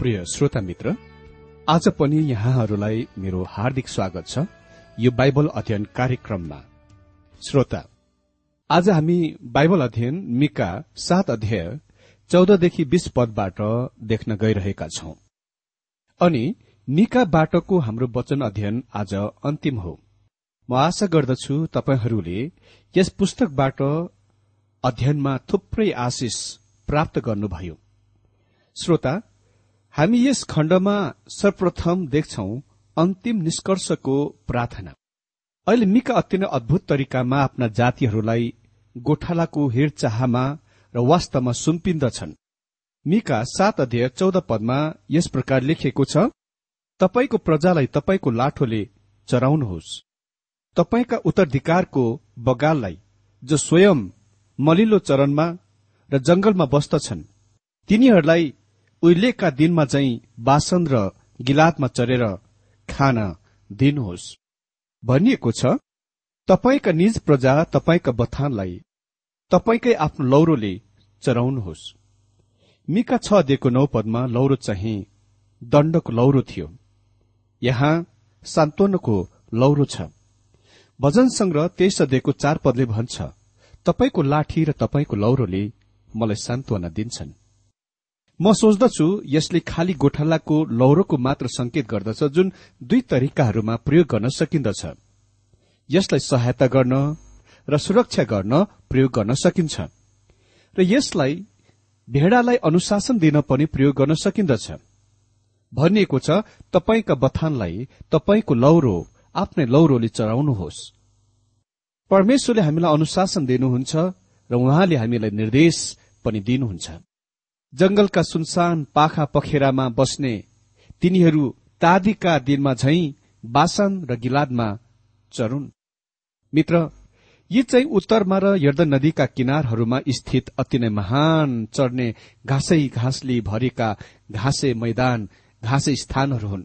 प्रिय श्रोता मित्र आज पनि यहाँहरूलाई मेरो हार्दिक स्वागत छ यो बाइबल अध्ययन कार्यक्रममा। श्रोता आज हामी बाइबल अध्ययन मिका सात अध्याय चौधदेखि बीस पदबाट देख्न गइरहेका छौं। अनि मिका बाटोको हाम्रो वचन अध्ययन आज अन्तिम हो। म आशा गर्दछु तपाईँहरूले यस पुस्तकबाट अध्ययनमा थुप्रै आशिष प्राप्त गर्नुभयो। श्रोता हामी यस खण्डमा सर्वप्रथम देख्छौ अन्तिम निष्कर्षको प्रार्थना। अहिले मिका अति नै अद्भुत तरिकामा आफ्ना जातिहरूलाई गोठालाको हेरचाहमा र वास्तवमा सुम्पिन्दछन्। मिका सात अध्यय चौध पदमा यस प्रकार लेखिएको छ तपाईँको प्रजालाई तपाईँको लाठोले चराउनुहोस्। तपाईँका उत्तराधिकारको बगाललाई जो स्वयं मलिलो चरणमा र जंगलमा बस्दछन् तिनीहरूलाई उहिलेका दिनमा चाहिँ बासन र गिलादमा चरेर खान दिनुहोस्। भनिएको छ तपाईँका निज प्रजा तपाईँका बथानलाई तपाईँकै आफ्नो लौरोले चराउनुहोस् मिका छ दिएको नौ पदमा लौरो चाहिँ दण्डको लौरो थियो। यहाँ सान्त्वनको लौरो छ। भजन संग्रह तेइस अध्ययको चार पदले भन्छ तपाईँको लाठी र तपाईँको लौरोले मलाई सान्त्वना दिन्छन्। म सोच्दछु यसले खाली गोठालाको लौरोको मात्र संकेत गर्दछ जुन दुई तरिकाहरूमा प्रयोग गर्न सकिन्दछ। यसलाई सहायता गर्न र सुरक्षा गर्न प्रयोग गर्न सकिन्छ। र यसलाई भेडालाई अनुशासन दिन पनि प्रयोग गर्न सकिन्दछ। भनिएको छ तपाईँका बथानलाई तपाईँको लौरो आफ्नै लौरोले चढाउनुहोस्। परमेश्वरले हामीलाई अनुशासन दिनुहुन्छ र उहाँले हामीलाई निर्देश पनि दिनुहुन्छ। जंगलका सुनसान पाखा पखेरामा बस्ने तिनीहरू तादीका दिनमा झैं बासन र गिलादमा चरुन्। मित्र यी चाहिँ उत्तरमा र यर्दन नदीका किनारहरूमा स्थित अति नै महान चढ्ने घाँसै घाँसले भरेका घाँसे मैदान घाँसे स्थानहरू हुन्।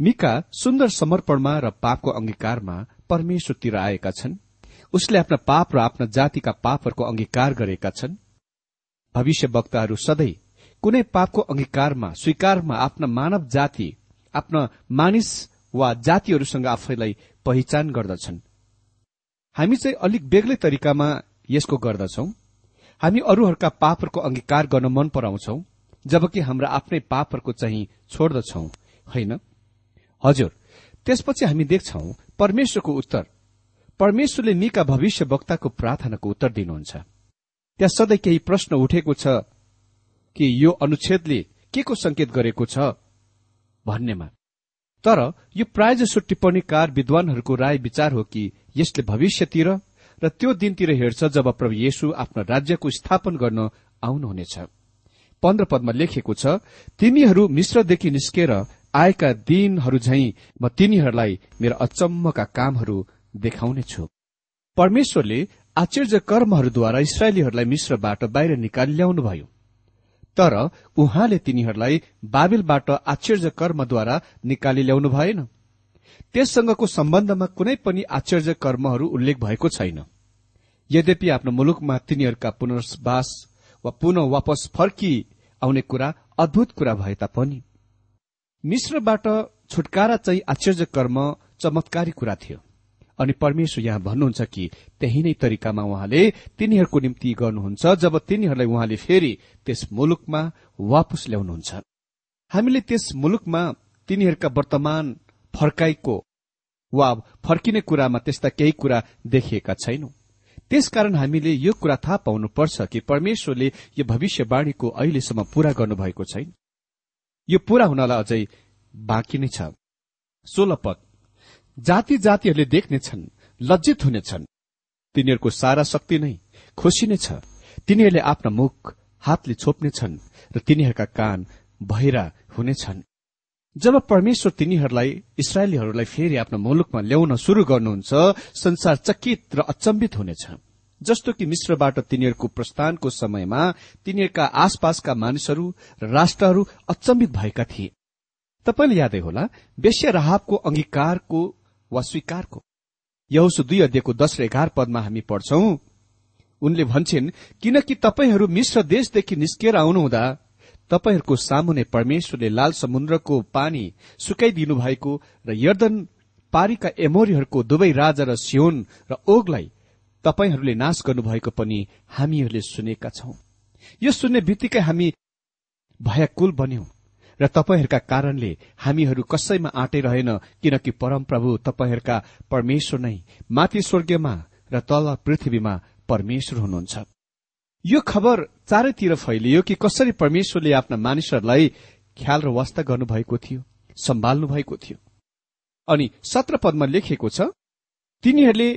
मिका सुन्दर समर्पणमा र पापको अंगीकारमा परमेश्वरतिर आएका छन्। उसले आफ्ना पाप र आफ्ना जातिका पापहरूको अंगीकार गरेका छन्। भविष्य वक्ताहरू सधैँ कुनै पापको अंगीकारमा स्वीकारमा आफ्ना मानव जाति आफ्ना मानिस वा जातिहरूसँग आफैलाई पहिचान गर्दछन्। हामी चाहिँ अलिक बेग्लै तरिकामा यसको गर्दछौ। हामी अरूहरूका पापहरूको अंगीकार गर्न मन पराउँछौ जबकि हाम्रा आफ्नै पापहरूको चाहिँ छोड्दछौ होइन? हजुर त्यसपछि हामी देख्छौ परमेश्वरको उत्तर। परमेश्वरले निका भविष्य वक्ताको प्रार्थनाको उत्तर दिनुहुन्छ। त्यहाँ सधैँ केही प्रश्न उठेको छ कि यो अनुच्छेदले के को संकेत गरेको छ भन्नेमा। तर यो प्रायजसो टिप्पणीकार विद्वानहरूको राय विचार हो कि यसले भविष्यतिर र त्यो दिनतिर हेर्छ जब प्रभु येशू आफ्नो राज्यको स्थापन गर्न आउनुहुनेछ। पन्ध्र पदमा लेखेको छ तिमीहरू मिश्रदेखि निस्केर आएका दिनहरू झैं म तिनीहरूलाई मेरा अचम्मका कामहरू देखाउनेछु। परमेश्वरले आश्चर्य कर्महरूद्वारा इसरायलीहरूलाई मिश्रबाट बाहिर निकाली ल्याउनुभयो तर उहाँले तिनीहरूलाई बाबेलबाट आश्चर्य कर्मद्वारा निकाली ल्याउनु भएन। त्यससँगको सम्बन्धमा कुनै पनि आश्चर्य कर्महरू उल्लेख भएको छैन। यद्यपि आफ्नो मुलुकमा तिनीहरूका पुनर्वास वा पुनः वापस फर्की आउने कुरा अद्भुत कुरा भए तापनि। मिश्रबाट छुटकारा चाहिँ आश्चर्य कर्म चमत्कारी कुरा थियो। अनि परमेश्वर यहाँ भन्नुहुन्छ कि त्यही नै तरिकामा उहाँले तिनीहरूको निम्ति गर्नुहुन्छ जब तिनीहरूलाई उहाँले फेरि त्यस मुलुकमा वापस ल्याउनुहुन्छ। हामीले त्यस मुलुकमा तिनीहरूका वर्तमान फर्काइको वा फर्किने कुरामा त्यस्ता केही कुरा देखिएका छैनौं। त्यसकारण हामीले यो कुरा थाहा पाउनुपर्छ कि परमेश्वरले यो भविष्यवाणीको अहिलेसम्म पूरा गर्नुभएको छैन। यो पूरा हुनलाई अझै बाँकी नै छ। सोह्र पद। जाति जातिहरूले देख्नेछन् लज्जित हुनेछन् तिनीहरूको सारा शक्ति नै खुसी नै छ। तिनीहरूले आफ्ना मुख हातले छोप्नेछन् र तिनीहरूका कान भैरा हुनेछन् जब परमेश्वर तिनीहरूलाई इसरायलीहरूलाई फेरि आफ्नो मुलुकमा ल्याउन शुरू गर्नुहुन्छ संसार चकित र अचम्बित हुनेछ। जस्तो कि मिश्रबाट तिनीहरूको प्रस्थानको समयमा तिनीहरूका आसपासका मानिसहरू र राष्ट्रहरू अचम्बित भएका थिए। तपाईँले यादै होला वेश्य राहबको अंगीकारको वा स्वीकारको। यहोसु दुई अध्ययको दश र एघार पदमा हामी पढ्छौ उनले भन्छन् किनकि तपाईँहरू मिश्र देशदेखि निस्किएर आउनुहुँदा तपाईँहरूको सामुने परमेश्वरले लाल समुद्रको पानी सुकाइदिनु भएको र यर्दन पारीका एमोरीहरूको दुवै राजा र सियोन र ओगलाई तपाईँहरूले नाश गर्नुभएको पनि हामीहरूले सुनेका छौं। यो सुन्ने बित्तिकै हामी भयाकुल बन्यौं। र तपाईँहरूका कारणले हामीहरू कसैमा आँटे रहेन किनकि परमप्रभु तपाईँहरूका परमेश्वर नै माथि स्वर्गीयमा र तल पृथ्वीमा परमेश्वर हुनुहुन्छ। यो खबर चारैतिर फैलियो कि कसरी परमेश्वरले आफ्ना मानिसहरूलाई ख्याल र वास्ता गर्नुभएको थियो सम्हाल्नु भएको थियो। अनि सत्र पदमा लेखिएको छ तिनीहरूले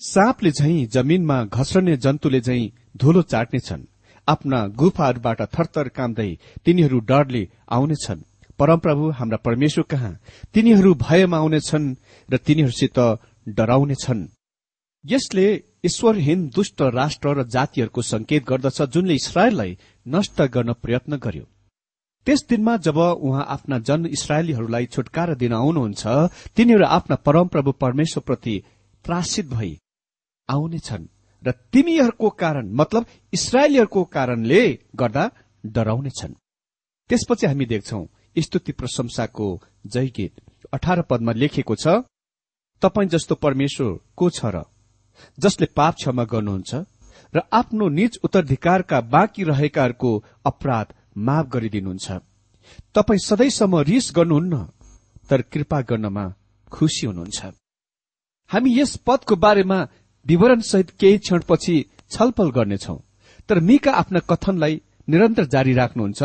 साँपले झैं जमीनमा घस्रने जन्तुले झैं धुलो चाट्नेछन्। आफ्ना गुफाहरूबाट थरथर कामदै तिनीहरू डरले आउनेछन्। परमप्रभु हाम्रा परमेश्वर कहाँ? तिनीहरू भयमा आउनेछन् र तिनीहरूसित डराउनेछन्। यसले ईश्वरहीन दुष्ट राष्ट्र र जातिहरूको संकेत गर्दछ जुनले इसरायललाई नष्ट गर्न प्रयत्न गर्यो। त्यस दिनमा जब उहाँ आफ्ना जन इसरायलीहरूलाई छुटकारा दिन आउनुहुन्छ तिनीहरू आफ्ना परमप्रभु परमेश्वरप्रति त्रासित भई आउनेछन्। र तिमीहरूको कारण मतलब इसरायलीहरूको कारणले गर्दा डराउनेछन्। त्यसपछि हामी देख्छौ स्तुति प्रशंसाको जय गीत अठार पदमा लेखेको छ तपाईँ जस्तो परमेश्वर को छ र? जसले पाप क्षमा गर्नुहुन्छ र आफ्नो निज उत्तराधिकारका बाँकी रहेकाहरूको अपराध माफ गरिदिनुहुन्छ। तपाईँ सधैँसम्म रिस गर्नुहुन्न तर कृपा गर्नमा खुशी हुनुहुन्छ। हामी यस पदको बारेमा विवरणसहित केही क्षणपछि छलफल गर्नेछौ। तर मिका आफ्ना कथनलाई निरन्तर जारी राख्नुहुन्छ।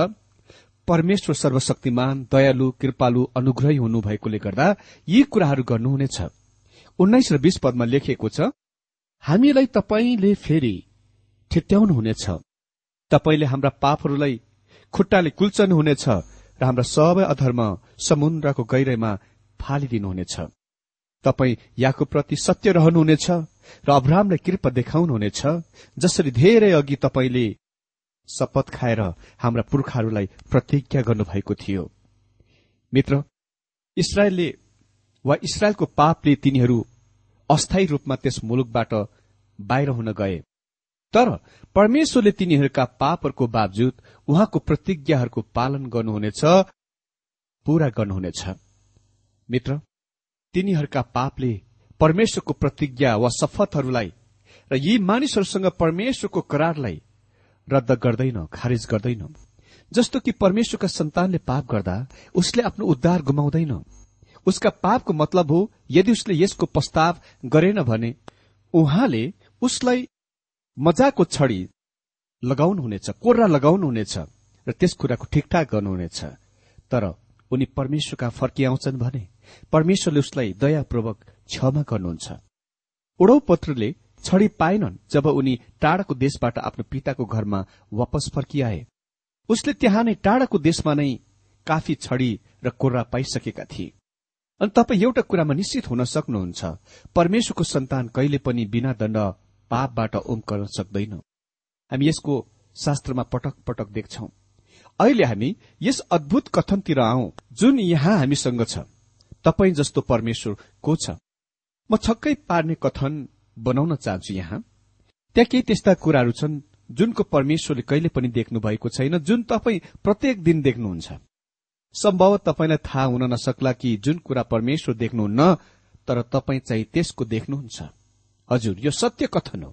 परमेश्वर सर्वशक्तिमान दयालु कृपालु अनुग्रही हुनु भएकोले गर्दा यी कुराहरू गर्नुहुनेछ। उन्नाइस र बीस पदमा लेखिएको छ हामीलाई तपाईँले फेरि ठिट्याउनुहुनेछ। तपाईँले हाम्रा पापहरूलाई खुट्टाले कुल्चनुहुनेछ र हाम्रा सबै अधर्म समुद्रको गहिराईमा फालिदिनुहुनेछ। तपाईँ याकुप्रति सत्य रहनुहुनेछ र अब्राहमलाई कृपा देखाउनुहुनेछ जसरी धेरै अघि तपाईँले शपथ खाएर हाम्रा पुर्खाहरूलाई प्रतिज्ञा गर्नुभएको थियो। मित्र इसरायलले वा इसरायलको पापले तिनीहरू अस्थायी रूपमा त्यस मुलुकबाट बाहिर हुन गए। तर परमेश्वरले तिनीहरूका पापहरूको बावजुद उहाँको प्रतिज्ञाहरूको पालन गर्नुहुनेछ पूरा गर्नुहुनेछ। मित्र तिनीहरूका पापले परमेश्वरको प्रतिज्ञा वा शपथहरूलाई र यी मानिसहरूसँग परमेश्वरको करारलाई रद्द गर्दैन खारेज गर्दैन। जस्तो कि परमेश्वरका सन्तानले पाप गर्दा उसले आफ्नो उद्धार गुमाउँदैन। उसका पापको मतलब हो यदि उसले यसको प्रस्ताव गरेन भने उहाँले उसलाई मजाको छडी लगाउनुहुनेछ कोर्रा लगाउनुहुनेछ र त्यस कुराको ठिकठाक गर्नुहुनेछ। तर उनी परमेश्वरका फर्किआउँछन् भने परमेश्वरले उसलाई दयापूर्वक क्षमा गर्नुहुन्छ। ओडौ पत्रले छडी पाएनन् जब उनी टाढाको देशबाट आफ्नो पिताको घरमा वापस फर्किआए। उसले त्यहाँ नै टाढाको देशमा नै काफी छडी र कोर्रा पाइसकेका थिए। अनि तपाईँ एउटा कुरामा निश्चित हुन सक्नुहुन्छ परमेश्वरको सन्तान कहिले पनि बिना दण्ड पापबाट उम्कन सक्दैन। हामी यसको शास्त्रमा पटक पटक देख्छौ। अहिले हामी यस अद्भुत कथनतिर आऊ जुन यहाँ हामीसँग छ। तपाईँ जस्तो परमेश्वर को छ? म छक्कै पार्ने कथन बनाउन चाहन्छु यहाँ। त्यहाँ केही त्यस्ता कुराहरू छन् जुनको परमेश्वरले कहिले पनि देख्नु भएको छैन जुन तपाईँ प्रत्येक दिन देख्नुहुन्छ। सम्भव तपाईँलाई थाहा हुन नसक्ला कि जुन कुरा परमेश्वर देख्नुहुन्न तर तपाईँ चाहिँ त्यसको देख्नुहुन्छ। हजुर यो सत्य कथन हो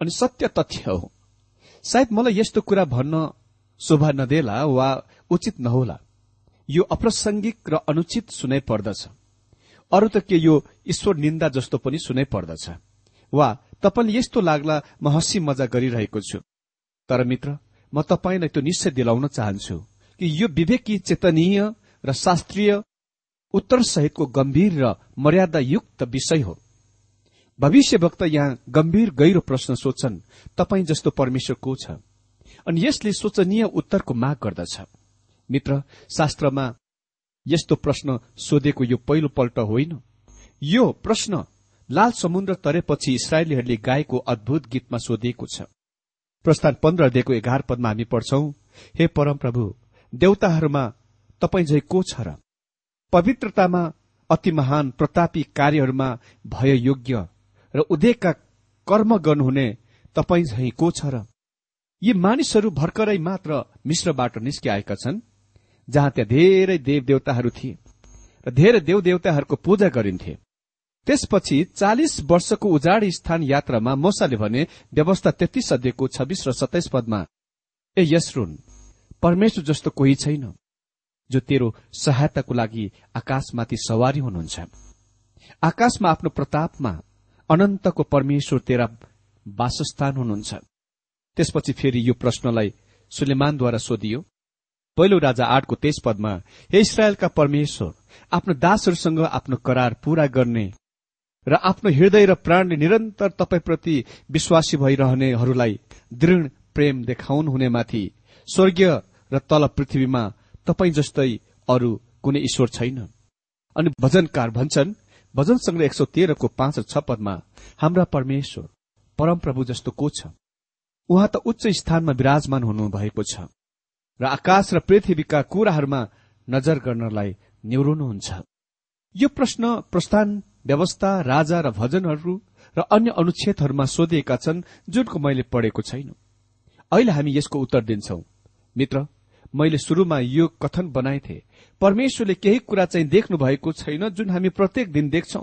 अनि सत्य तथ्य हो। सायद मलाई यस्तो कुरा भन्न शोभा नदेला वा उचित नहोला। यो अप्रासंगिक र अनुचित सुनै पर्दछ। अरू त के यो ईश्वर निन्दा जस्तो पनि सुनै पर्दछ। वा तपाईँले यस्तो लाग्ला म हँसी मजा गरिरहेको छु। तर मित्र म तपाईँलाई त्यो निश्चय दिलाउन चाहन्छु कि यो विवेकी चेतनीय र शास्त्रीय उत्तर सहितको गम्भीर र मर्यादायुक्त विषय हो। भविष्यवक्त यहाँ गम्भीर गहिरो प्रश्न सोध्छन् तपाईँ जस्तो परमेश्वर को छ? अनि यसले सोचनीय उत्तरको माग गर्दछ। मित्र शास्त्रमा यस्तो प्रश्न सोधेको यो पहिलो पल्ट होइन। यो प्रश्न लाल समुद्र तरेपछि इसरायलीहरूले गाएको अद्भुत गीतमा सोधिएको छ। प्रस्थान पन्ध्र दिएको एघार पदमा हामी पढ्छौ हे परम प्रभु देवताहरूमा तपाईँ झै को छ र? पवित्रतामा अति महान प्रतापी कार्यहरूमा भय योग्य र उदेकका कर्म गर्नुहुने तपाईँ झै को छ र? यी मानिसहरू भर्खरै मात्र मिश्रबाट निस्किआएका छन्। जहाँ त्यहाँ धेरै देव देवताहरू थिए र धेरै देव देवताहरूको पूजा गरिन्थे। त्यसपछि चालिस वर्षको उजाड स्थान यात्रामा मोसाले भने व्यवस्था तेत्तीस अध्ययको छब्बीस र सत्ताइस पदमा ए यसरुन परमेश्वर जस्तो कोही छैन जो तेरो सहायताको लागि आकाशमाथि सवारी हुनुहुन्छ। आकाशमा आफ्नो प्रतापमा अनन्तको परमेश्वर तेरा वासस्थान हुनुहुन्छ। त्यसपछि फेरि यो प्रश्नलाई सुलेमानद्वारा सोधियो। पहिलो राजा आठको तेज पदमा हे इसरायलका परमेश्वर आफ्नो दासहरूसँग आफ्नो करार पूरा गर्ने र आफ्नो हृदय र प्राणले निरन्तर तपाईँप्रति विश्वासी भइरहनेहरूलाई दृढ प्रेम देखाउनु हुनेमाथि स्वर्गीय र तल पृथ्वीमा तपाईँ जस्तै अरू कुनै ईश्वर छैन। अनि भजनकार भन्छन् भजन संग्रह एक सौ तेह्रको पाँच र छ पदमा हाम्रा परमेश्वर परमप्रभु जस्तो को छ? उहाँ त उच्च स्थानमा विराजमान हुनुभएको छ। र आकाश र पृथ्वीका कुराहरूमा नजर गर्नलाई निहुनुहुन्छ यो प्रश्न प्रस्थान व्यवस्था राजा र भजनहरू र अन्य अनुच्छेदहरूमा सोधिएका छन् जुनको मैले पढेको छैन। अहिले हामी यसको उत्तर दिन्छौ। मित्र मैले शुरूमा यो कथन बनाएथे परमेश्वरले केही कुरा चाहिँ देख्नु भएको छैन जुन हामी प्रत्येक दिन देख्छौ।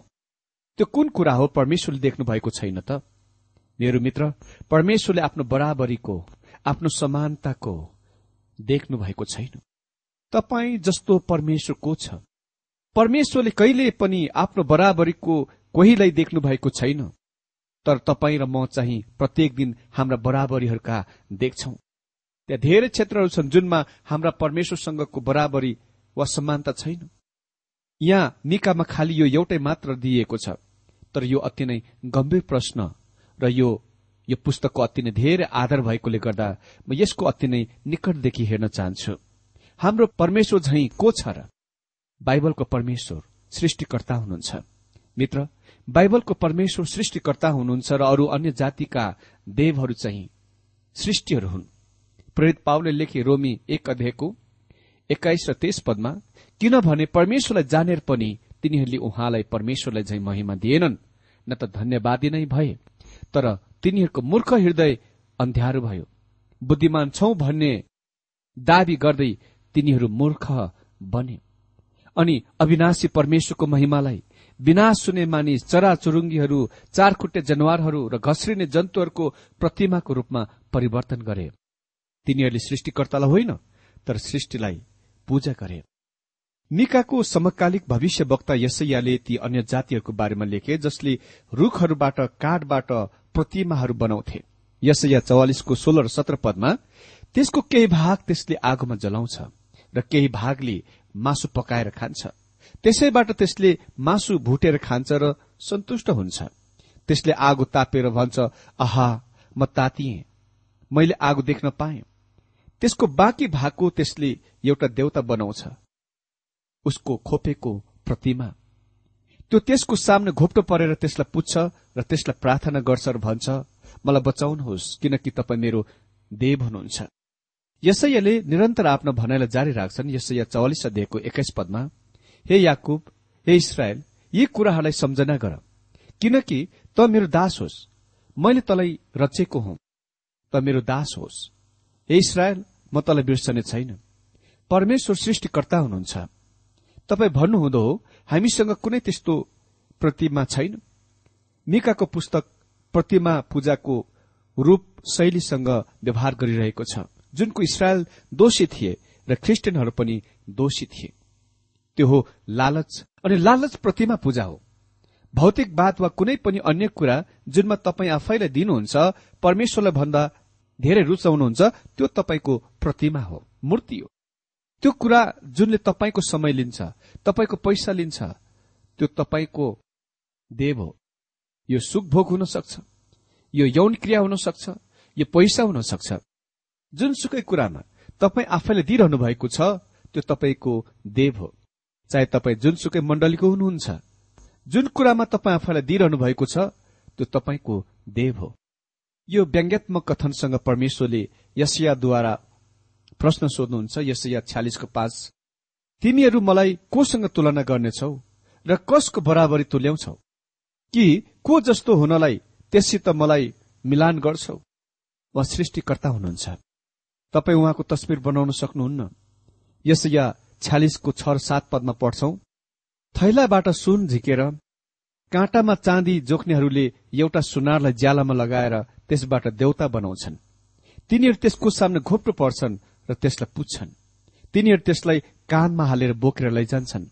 त्यो कुन कुरा हो परमेश्वरले देख्नु भएको छैन त? मेरो मित्र परमेश्वरले आफ्नो बराबरीको आफ्नो समानताको देख्नु भएको छैन। तपाईँ जस्तो परमेश्वर को छ। परमेश्वरले कहिले पनि आफ्नो बराबरीको कोहीलाई देख्नु भएको छैन। तर तपाईँ र म चाहिँ प्रत्येक दिन हाम्रा बराबरीहरूका देख्छौ। त्यहाँ धेरै क्षेत्रहरू छन् जुनमा हाम्रा परमेश्वरसँगको बराबरी वा समानता छैन। यहाँ निकामा खालि यो एउटै मात्र दिइएको छ। तर यो अति नै गम्भीर प्रश्न र यो यो पुस्तकको अति नै धेरै आधार भएकोले गर्दा म यसको अति नै निकटदेखि हेर्न चाहन्छु। हाम्रो परमेश्वर झै को छ र? बाइबलको परमेश्वर सृष्टिकर्ता हुनुहुन्छ। मित्र बाइबलको परमेश्वर सृष्टिकर्ता हुनुहुन्छ र अरू अन्य जातिका देवहरू चाहिँ सृष्टिहरू हुन्। प्रेरित पाउले लेखे रोमी एक अध्यायको एक्काइस र तेइस पदमा किनभने परमेश्वरलाई जानेर पनि तिनीहरूले उहाँलाई परमेश्वरलाई झै महिमा दिएनन् न त धन्यवादी नै भए तर तिनीहरूको मूर्ख हृदय अन्ध्यारो भयो। बुद्धिमान छौ भन्ने दावी गर्दै तिनीहरू मूर्ख बने। अनि अविनाशी परमेश्वरको महिमालाई विनाश हुने मानिस चराचुरुङ्गीहरू चारखुट्टे जनावरहरू र घस्रिने जन्तुहरूको प्रतिमाको रूपमा परिवर्तन गरे। तिनीहरूले सृष्टिकर्तालाई होइन तर सृष्टिलाई पूजा गरे। निकाको समकालिक भविष्य वक्ता यसैयाले ती अन्य जातिहरूको बारेमा लेखे जसले रूखहरूबाट काठबाट प्रतिमाहरू बनाउँथे। यसैया चौवालिसको सोह्र र सत्र पदमा त्यसको केही भाग त्यसले आगोमा जलाउँछ र केही भागले मासु पकाएर खान्छ। त्यसैबाट त्यसले मासु भुटेर खान्छ र सन्तुष्ट हुन्छ। त्यसले आगो तापेर भन्छ आहा म तातिए। मैले आगो देख्न पाएँ। त्यसको बाँकी भागको त्यसले एउटा देवता बनाउँछ। उसको खोपेको प्रतिमा। त्यो त्यसको सामने घोप्टो परेर त्यसलाई पुज्छ र त्यसलाई प्रार्थना गर्छ र भन्छ मलाई बचाउनुहोस् किनकि तपाईँ मेरो देव हुनुहुन्छ यसैले निरन्तर आफ्नो भनाइलाई जारी राख्छन्। यसैया चौवालिस अध्यायको एक्काइस पदमा हे याकुब हे इसरायल यी कुराहरूलाई सम्झना गर किनकि त मेरो दास होस्। मैले तलाई रचेको हुँ त मेरो दास होस्। हे इसरायल म तलाई बिर्सने छैन। परमेश्वर सृष्टिकर्ता हुनुहुन्छ। तपाईँ भन्नुहुँदो हो हामीसँग कुनै त्यस्तो प्रतिमा छैन। मिकाको पुस्तक प्रतिमा पूजाको रूप शैलीसँग व्यवहार गरिरहेको छ। जुनको इसरायल दोषी थिए र ख्रिस्टियनहरू पनि दोषी थिए। त्यो हो लालच अनि लालच प्रतिमा पूजा हो। भौतिकवाद वा कुनै पनि अन्य कुरा जुनमा तपाईँ आफैलाई दिनुहुन्छ परमेश्वरलाई भन्दा धेरै रुचाउनुहुन्छ त्यो तपाईँको प्रतिमा हो मूर्ति हो। त्यो कुरा जुनले तपाईँको समय लिन्छ तपाईँको पैसा लिन्छ त्यो तपाईँको देव हो। यो सुख भोग हुन सक्छ यो यौन क्रिया हुन सक्छ यो पैसा हुन सक्छ जुनसुकै कुरामा तपाईँ आफैले दिइरहनु भएको छ त्यो तपाईँको देव हो। चाहे तपाईँ जुनसुकै मण्डलीको हुनुहुन्छ जुन कुरामा तपाईँ आफैलाई दिइरहनु भएको छ त्यो तपाईँको देव हो। यो व्यङ्ग्यात्मक कथनसँग परमेश्वरले यसियाद्वारा प्रश्न सोध्नुहुन्छ यसैया छ्यालिसको पाँच तिमीहरू मलाई कोसँग तुलना गर्नेछौ र कसको बराबरी तुल्याउँछौ? कि को जस्तो हुनलाई त्यससित मलाई मिलान गर्छौ? वा सृष्टिकर्ता हुनुहुन्छ? तपाईँ उहाँको तस्विर बनाउन सक्नुहुन्न। यसैया छ्यालिसको छ सात पदमा पढ्छौ थैलाबाट सुन झिकेर काँटामा चाँदी जोख्नेहरूले एउटा सुनारलाई ज्यालामा लगाएर त्यसबाट देउता बनाउँछन्। तिनीहरू त्यसको सामने घोप्टो पर्छन् र त्यसलाई पुच्छन्। तिनीहरू त्यसलाई कानमा हालेर बोकेर लैजान्छन्।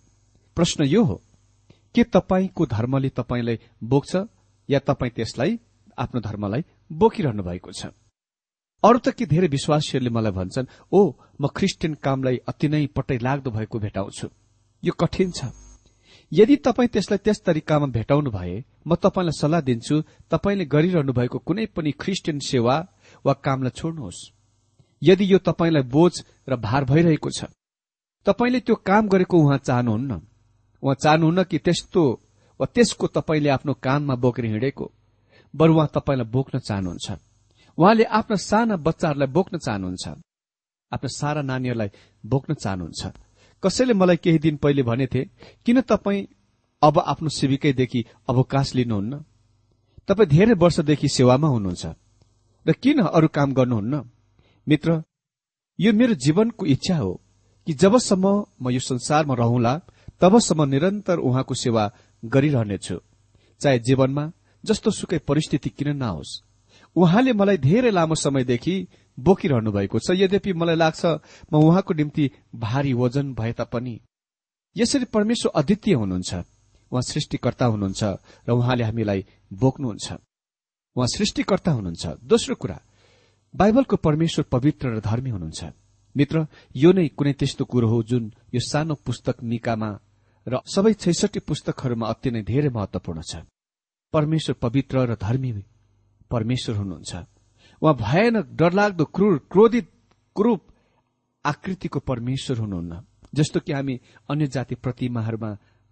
प्रश्न यो हो के तपाईँको धर्मले तपाईँलाई बोक्छ या तपाईँ त्यसलाई आफ्नो धर्मलाई बोकिरहनु भएको छ? अरू त के धेरै विश्वासीहरूले मलाई भन्छन् ओ म ख्रिस्टियन कामलाई अति नै पट्टै लाग्दो भएको भेटाउँछु। यो कठिन छ। यदि तपाईँ त्यसलाई त्यस तरिकामा भेटाउनु भए म तपाईँलाई सल्लाह दिन्छु तपाईँले गरिरहनु भएको कुनै पनि ख्रिस्टियन सेवा वा कामलाई छोड्नुहोस्। यदि यो तपाईँलाई बोझ र भार भइरहेको छ तपाईँले त्यो काम गरेको उहाँ चाहनुहुन्न। उहाँ चाहनुहुन्न कि त्यस्तो वा त्यसको तपाईँले आफ्नो काममा बोकेर हिँडेको बरु उहाँ तपाईँलाई बोक्न चाहनुहुन्छ। उहाँले आफ्ना साना बच्चाहरूलाई बोक्न चाहनुहुन्छ। आफ्ना सारा नानीहरूलाई बोक्न चाहनुहुन्छ। कसैले मलाई केही दिन पहिले भनेथे किन तपाईँ अब आफ्नो सेविकैदेखि अवकाश लिनुहुन्न? तपाईँ धेरै वर्षदेखि सेवामा हुनुहुन्छ। र किन अरू काम गर्नुहुन्न? मित्र यो मेरो जीवनको इच्छा हो कि जबसम्म म यो संसारमा रहला तबसम्म निरन्तर उहाँको सेवा गरिरहनेछु। चाहे जीवनमा जस्तो सुकै परिस्थिति किन नहोस्। उहाँले मलाई धेरै लामो समयदेखि बोकिरहनु भएको छ। यद्यपि मलाई लाग्छ म उहाँको निम्ति भारी वजन भए तापनि यसरी परमेश्वर अद्वितीय हुनुहुन्छ। उहाँ सृष्टिकर्ता हुनुहुन्छ र उहाँले हामीलाई बोक्नुहुन्छ। उहाँ सृष्टिकर्ता हुनुहुन्छ। दोस्रो कुरा बाइबलको परमेश्वर पवित्र र धर्मी हुनुहुन्छ। मित्र यो नै कुनै त्यस्तो कुरो हो जुन यो सानो पुस्तक निकामा र सबै छैसठी पुस्तकहरूमा अति नै धेरै महत्वपूर्ण छ। परमेश्वर पवित्र र धर्मी परमेश्वर हुनुहुन्छ। उहाँ भयानक डरलाग्दो क्रूर क्रोधित क्रूप आकृतिको परमेश्वर हुनुहुन्न जस्तो कि हामी अन्य जाति प्रतिमाहरूमा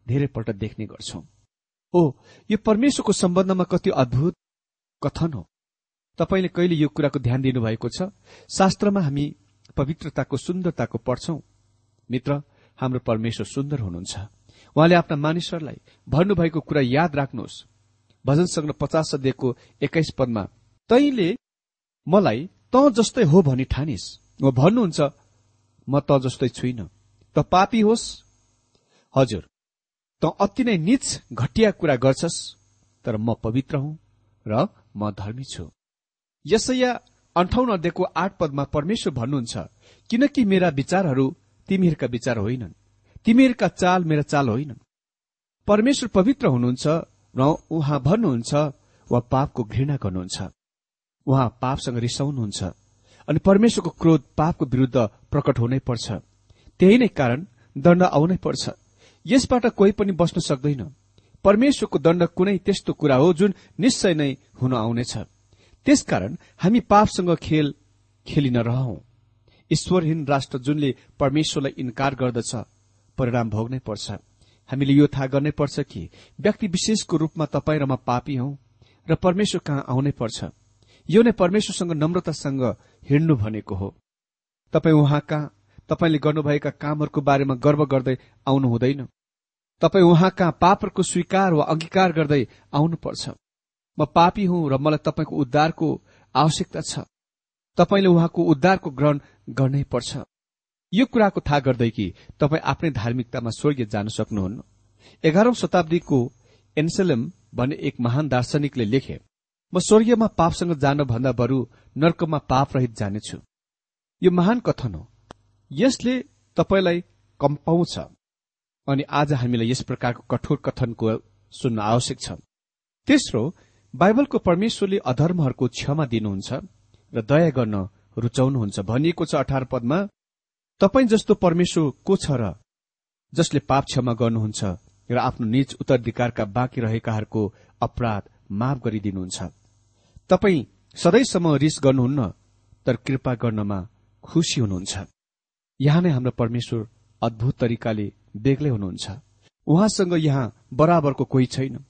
धेरैपल्ट देख्ने गर्छौं। ओ यो परमेश्वरको सम्बन्धमा कति अद्भुत कथन हो। तपाईँले कहिले यो कुराको ध्यान दिनुभएको छ? शास्त्रमा हामी पवित्रताको सुन्दरताको पढ्छौं। मित्र हाम्रो परमेश्वर सुन्दर हुनुहुन्छ। उहाँले आफ्ना मानिसहरूलाई भन्नुभएको कुरा याद राख्नुहोस्। भजन सङ्ग्र पचास अध्ययको एक्काइस पदमा तैले मलाई त जस्तै हो भनी ठानिस। वा भन्नुहुन्छ म त जस्तै छुइन। त पापी होस्। हजुर त अति नै निच घटिया कुरा गर्छस् तर म पवित्र हुँ र म धर्मी छु। यसैया अन्ठाउन्न अध्ययको आठ पदमा परमेश्वर भन्नुहुन्छ किनकि मेरा विचारहरू तिमीहरूका विचार होइनन्। तिमीहरूका चाल मेरा चाल होइनन्। परमेश्वर पवित्र हुनुहुन्छ र उहाँ भन्नुहुन्छ वा पापको घृणा गर्नुहुन्छ। उहाँ पापसँग रिसाउनुहुन्छ अनि परमेश्वरको क्रोध पापको विरूद्ध प्रकट हुनै पर्छ। त्यही नै कारण दण्ड आउनै पर्छ। यसबाट कोही पनि बस्न सक्दैन। परमेश्वरको दण्ड कुनै त्यस्तो कुरा हो जुन निश्चय नै हुन आउनेछ। त्यसकारण हामी पापसँग खेल खेलि नरहौं ईश्वरहीन राष्ट्र जुनले परमेश्वरलाई इन्कार गर्दछ परिणाम भोग्नै पर्छ। हामीले यो थाहा गर्नै पर्छ कि व्यक्ति विशेषको रूपमा तपाईँ र म पापी हौ र परमेश्वर कहाँ आउनै पर्छ। यो नै परमेश्वरसँग नम्रतासँग हिँड्नु भनेको हो। तपाईँ उहाँ कहाँ? तपाईँले गर्नुभएका कामहरूको बारेमा गर्व गर्दै आउनु हुँदैन तपाईँ उहाँ कहाँ? पापहरूको स्वीकार वा अंगीकार गर्दै आउनुपर्छ। म पापी हुँ र मलाई तपाईँको उद्धारको आवश्यकता छ। तपाईँले उहाँको उद्धारको ग्रहण गर्नै पर्छ। यो कुराको थाहा गर्दै कि तपाईँ आफ्नै धार्मिकतामा स्वर्गीय जान सक्नुहुन्न। एघारौं शताब्दीको एन्सेलम भन्ने एक महान दार्शनिकले लेखे म स्वर्गीयमा पापसँग जान भन्दा बरू नर्कमा पाप रहित जानेछु। यो महान कथन हो। यसले तपाईँलाई कम्पाउँछ अनि आज हामीलाई यस प्रकारको कठोर कथनको सुन्न आवश्यक छ। तेस्रो बाइबलको परमेश्वरले अधर्महरूको क्षमा दिनुहुन्छ र दया गर्न रुचाउनुहुन्छ भनिएको छ अठार पदमा तपाईँ जस्तो परमेश्वर को छ र जसले पाप क्षमा गर्नुहुन्छ र आफ्नो निज उत्तराधिकारका बाँकी रहेकाहरूको अपराध माफ गरिदिनुहुन्छ? तपाईँ सधैँसम्म रिस गर्नुहुन्न तर कृपा गर्नमा खुशी हुनुहुन्छ। यहाँ नै हाम्रो परमेश्वर अद्भुत तरिकाले बेग्लै हुनुहुन्छ। उहाँसँग यहाँ बराबरको कोही छैन।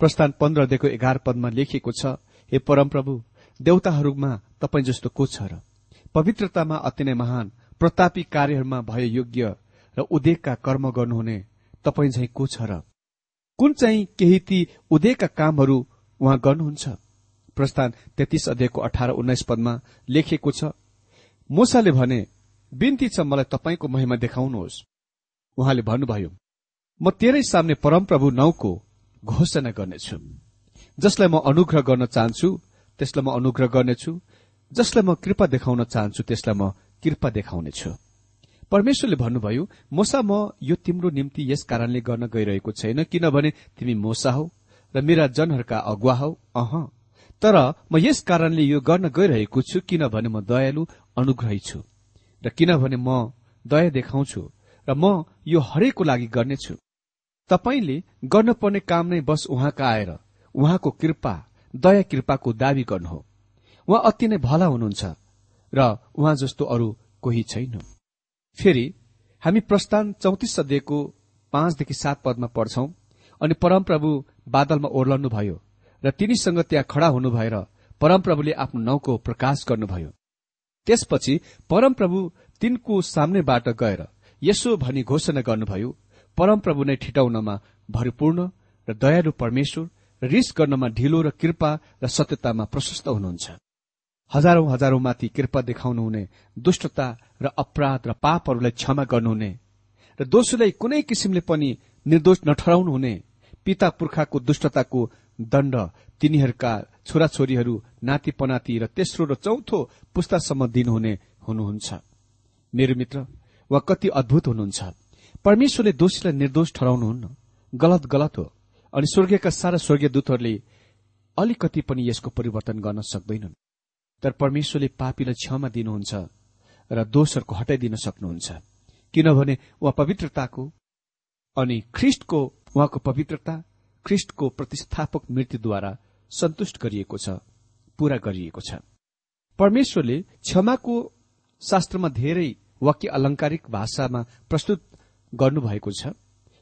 प्रस्थान पन्ध्रदेखि एघार पदमा लेखिएको छ हे परमप्रभु देवताहरूमा तपाईँ जस्तो को छ र? पवित्रतामा अति नै महान प्रतापी कार्यहरूमा भय योग्य र उदेकका कर्म गर्नुहुने तपाईँ झै को छ र? कुन चाहिँ केही ती उदेकका कामहरू उहाँ गर्नुहुन्छ? प्रस्थान तेत्तीस अध्ययको अठार उन्नाइस पदमा लेखिएको छ मोसाले भने बिन्ती छ मलाई तपाईँको महिमा देखाउनुहोस्। उहाँले भन्नुभयो म तेरै सामने परमप्रभु नौको घोषणा गर्नेछु। जसलाई म अनुग्रह गर्न चाहन्छु त्यसलाई म अनुग्रह गर्नेछु। जसलाई म कृपा देखाउन चाहन्छु त्यसलाई म कृपा देखाउनेछु। परमेश्वरले भन्नुभयो मोसा म यो तिम्रो निम्ति यस कारणले गर्न गइरहेको छैन किनभने तिमी मोसा हौ र मेरा जनहरूका अगुवा हौ। अह। तर म यस कारणले यो गर्न गइरहेको छु किनभने म दयालु अनुग्रही छु। र किनभने म दया देखाउँछु र म यो हरेकको लागि गर्नेछु। तपाईँले गर्नुपर्ने काम नै बस उहाँका आएर उहाँको कृपा दया कृपाको दावी गर्नु हो उहाँ अति नै भला हुनुहुन्छ र उहाँ जस्तो अरू कोही छैन फेरि हामी प्रस्थान चौतिस सध्यको पाँचदेखि सात पदमा पढ्छौं अनि परमप्रभु बादलमा ओर्लनु भयो र तिनीसँग त्यहाँ खड़ा हुनु भएर परमप्रभुले आफ्नो नाउँको प्रकाश गर्नुभयो। त्यसपछि परमप्रभु तिनको सामनेबाट गएर यसो भनी घोषणा गर्नुभयो परमप्रभु नै ठिटाउनमा भरिपूर्ण र दयालु परमेश्वर र रिस गर्नमा ढिलो र कृपा र सत्यतामा प्रशस्त हुनुहुन्छ। हजारौं हजारौंमाथि कृपा देखाउनुहुने दुष्टता र अपराध र पापहरूलाई क्षमा गर्नुहुने र दोषीलाई कुनै किसिमले पनि निर्दोष नठहराउनुहुने पिता पुर्खाको दुष्टताको दण्ड तिनीहरूका छोराछोरीहरू नाति पनाति र तेस्रो र चौथो पुस्तासम्म दिनुहुने हुनुहुन्छ। मेरो मित्र वा कति अद्भुत हुनुहुन्छ। परमेश्वरले दोषीलाई निर्दोष ठहराउनुहुन्न। गलत गलत हो। अनि स्वर्गीयका सारा स्वर्गीय दूतहरूले अलिकति पनि यसको परिवर्तन गर्न सक्दैनन्। तर परमेश्वरले पापीलाई क्षमा दिनुहुन्छ र दोषहरूको हटाइदिन सक्नुहुन्छ। किनभने उहाँ पवित्रताको अनि ख्रिष्टको उहाँको पवित्रता ख्रिष्टको प्रतिष्ठापक मृत्युद्वारा सन्तुष्ट गरिएको छ पूरा गरिएको छ। परमेश्वरले क्षमाको शास्त्रमा धेरै वाक्य अलंकारिक भाषामा प्रस्तुत गर्नुभएको छ।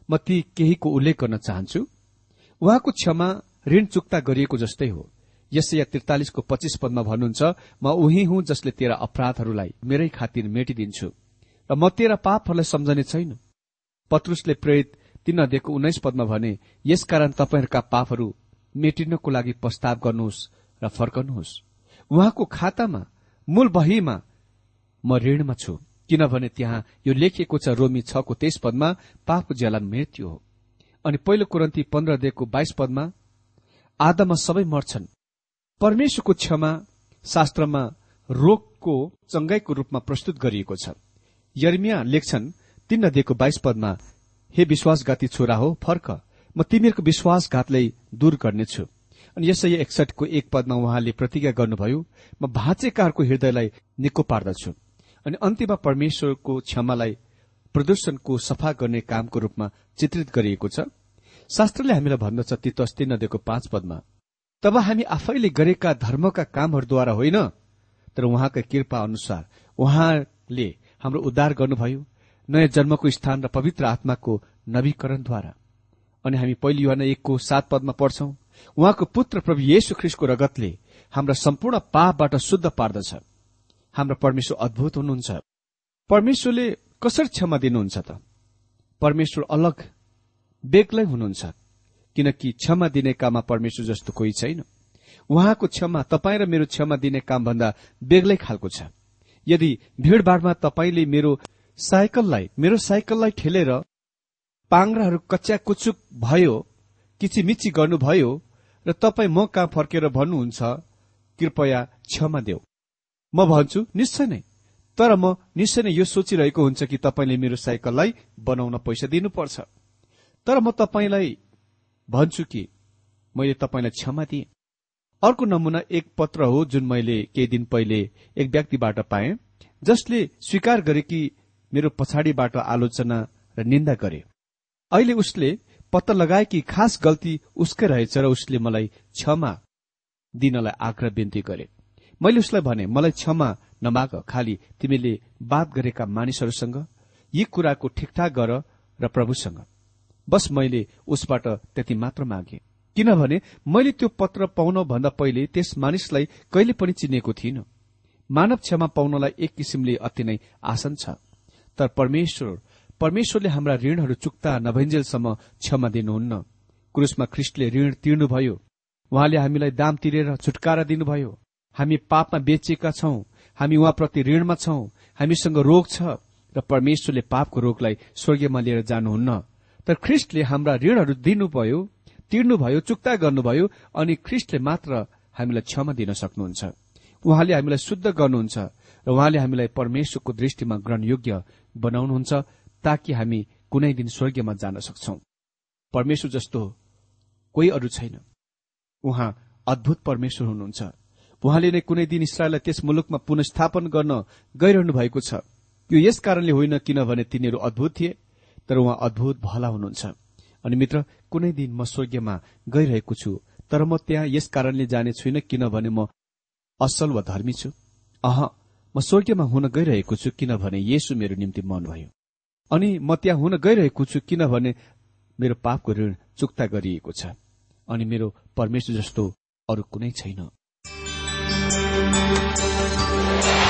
म ती केहीको उल्लेख गर्न चाहन्छु। उहाँको क्षमा ऋण चुक्ता गरिएको जस्तै हो। यसै त्रितालिसको पच्चिस पदमा भन्नुहुन्छ म उही हुँ जसले तेरा अपराधहरूलाई मेरै खातिर मेटिदिन्छु र म तेरा पापहरूलाई सम्झने छैन पत्रुसले प्रेरित तीन अध्ययको उन्नाइस पदमा भने यसकारण तपाईँहरूका पापहरू मेटिनको लागि प्रस्ताव गर्नुहोस् र फर्कनुहोस्। उहाँको खातामा मूल बहीमा म ऋणमा छु। किनभने त्यहाँ यो लेखिएको छ रोमी छको तेइस पदमा पापको ज्याला मृत्यु हो। अनि पहिलो कुरन्ती पन्ध्र दिएको बाइस पदमा आदामा सबै मर्छन्। परमेश्वरको क्षमा शास्त्रमा रोगको चंगाईको रूपमा प्रस्तुत गरिएको छ। यर्मिया लेख्छन् तीन नदिएको बाइस पदमा हे विश्वासघाती छोरा हो फर्क। म तिमीहरूको विश्वासघातलाई दूर गर्नेछु। अनि यसै एकसठको एक पदमा उहाँले प्रतिज्ञा गर्नुभयो म भाँचेकाहरूको हृदयलाई निको पार्दछु अनि अन्त्यमा परमेश्वरको क्षमालाई प्रदूषणको सफा गर्ने कामको रूपमा चित्रित गरिएको छ। शास्त्रले हामीलाई भन्दछ तितस तीन नदीको पाँच पदमा तब हामी आफैले गरेका धर्मका कामहरूद्वारा होइन तर उहाँका कृपा अनुसार उहाँले हाम्रो उद्धार गर्नुभयो नयाँ जन्मको स्थान र पवित्र आत्माको नवीकरणद्वारा। अनि हामी पहिलो युवा एकको सात पदमा पढ्छौं उहाँको पुत्र प्रभु येशु ख्रिसको रगतले हाम्रा सम्पूर्ण पापबाट शुद्ध पार्दछ। हाम्रो परमेश्वर अद्भुत हुनुहुन्छ। परमेश्वरले कसरी क्षमा दिनुहुन्छ त? परमेश्वर अलग बेग्लै हुनुहुन्छ किनकि क्षमा दिने काममा परमेश्वर जस्तो कोही छैन। उहाँको क्षमा तपाईँ र मेरो क्षमा दिने काम भन्दा बेग्लै खालको छ। यदि भीड़भाड़मा तपाईँले मेरो साइकललाई मेरो साइकललाई ठेलेर पाङ्राहरू कच्चा कुचुक भयो किचिमिची गर्नुभयो र तपाईँ म कहाँ फर्केर भन्नुहुन्छ कृपया क्षमा देऊ। म भन्छु निश्चय नै। तर म निश्चय नै यो सोचिरहेको हुन्छ कि तपाईँले मेरो साइकललाई बनाउन पैसा दिनुपर्छ। तर म तपाईँलाई भन्छु कि मैले तपाईँलाई क्षमा दिएँ। अर्को नमुना एक पत्र हो जुन मैले केही दिन पहिले एक व्यक्तिबाट पाएँ जसले स्वीकार गरे कि मेरो पछाडिबाट आलोचना र निन्दा गरे। अहिले उसले पत्ता लगाए कि खास गल्ती उसकै रहेछ र उसले मलाई क्षमा दिनलाई आग्रह बिन्ती गरे। मैले उसलाई भने मलाई क्षमा नमाग खालि तिमीले बात गरेका मानिसहरूसँग यी कुराको ठिकठाक गर र प्रभुसँग। बस मैले उसबाट त्यति मात्र मागे। किनभने मैले त्यो पत्र पाउन भन्दा पहिले त्यस मानिसलाई कहिले पनि चिनेको थिइनँ। मानव क्षमा पाउनलाई एक किसिमले अति नै आसन छ। तर परमेश्वर परमेश्वरले हाम्रा ऋणहरू चुक्ता नभइन्जेलसम्म क्षमा दिनुहुन्न। क्रुसमा ख्रिस्टले ऋण तिर्नुभयो। उहाँले हामीलाई दाम तिरेर छुटकारा दिनुभयो। हामी पापमा बेचिएका छौं हामी उहाँप्रति ऋणमा छौं हामीसँग रोग छ र परमेश्वरले पापको रोगलाई स्वर्गीयमा लिएर जानुहुन्न। तर ख्रिस्टले हाम्रा ऋणहरू दिनुभयो तिर्नुभयो चुक्ता गर्नुभयो अनि ख्रिस्टले मात्र हामीलाई क्षमा दिन सक्नुहुन्छ। उहाँले हामीलाई शुद्ध गर्नुहुन्छ र उहाँले हामीलाई परमेश्वरको दृष्टिमा ग्रहणयोग्य बनाउनुहुन्छ ताकि हामी कुनै दिन स्वर्गीयमा जान सक्छौ। परमेश्वर जस्तो कोही अरू छैन। उहाँ अद्भुत परमेश्वर हुनुहुन्छ। उहाँले नै कुनै दिन इसरायललाई त्यस मुलुकमा पुनस्थापन गर्न गइरहनु भएको छ। यो यस कारणले होइन किनभने तिनीहरू अद्भुत थिए तर उहाँ अद्भुत भला हुनुहुन्छ। अनि मित्र कुनै दिन म स्वर्गीयमा गइरहेको छु तर म त्यहाँ यस कारणले जाने छुइनँ किनभने म असल वा धर्मी छु। अह म स्वर्गीयमा हुन गइरहेको छु किनभने येसु मेरो निम्ति मन भयो अनि म त्यहाँ हुन गइरहेको छु किनभने मेरो पापको ऋण चुक्ता गरिएको छ। अनि मेरो परमेश्वर जस्तो अरू कुनै छैन। Thank you.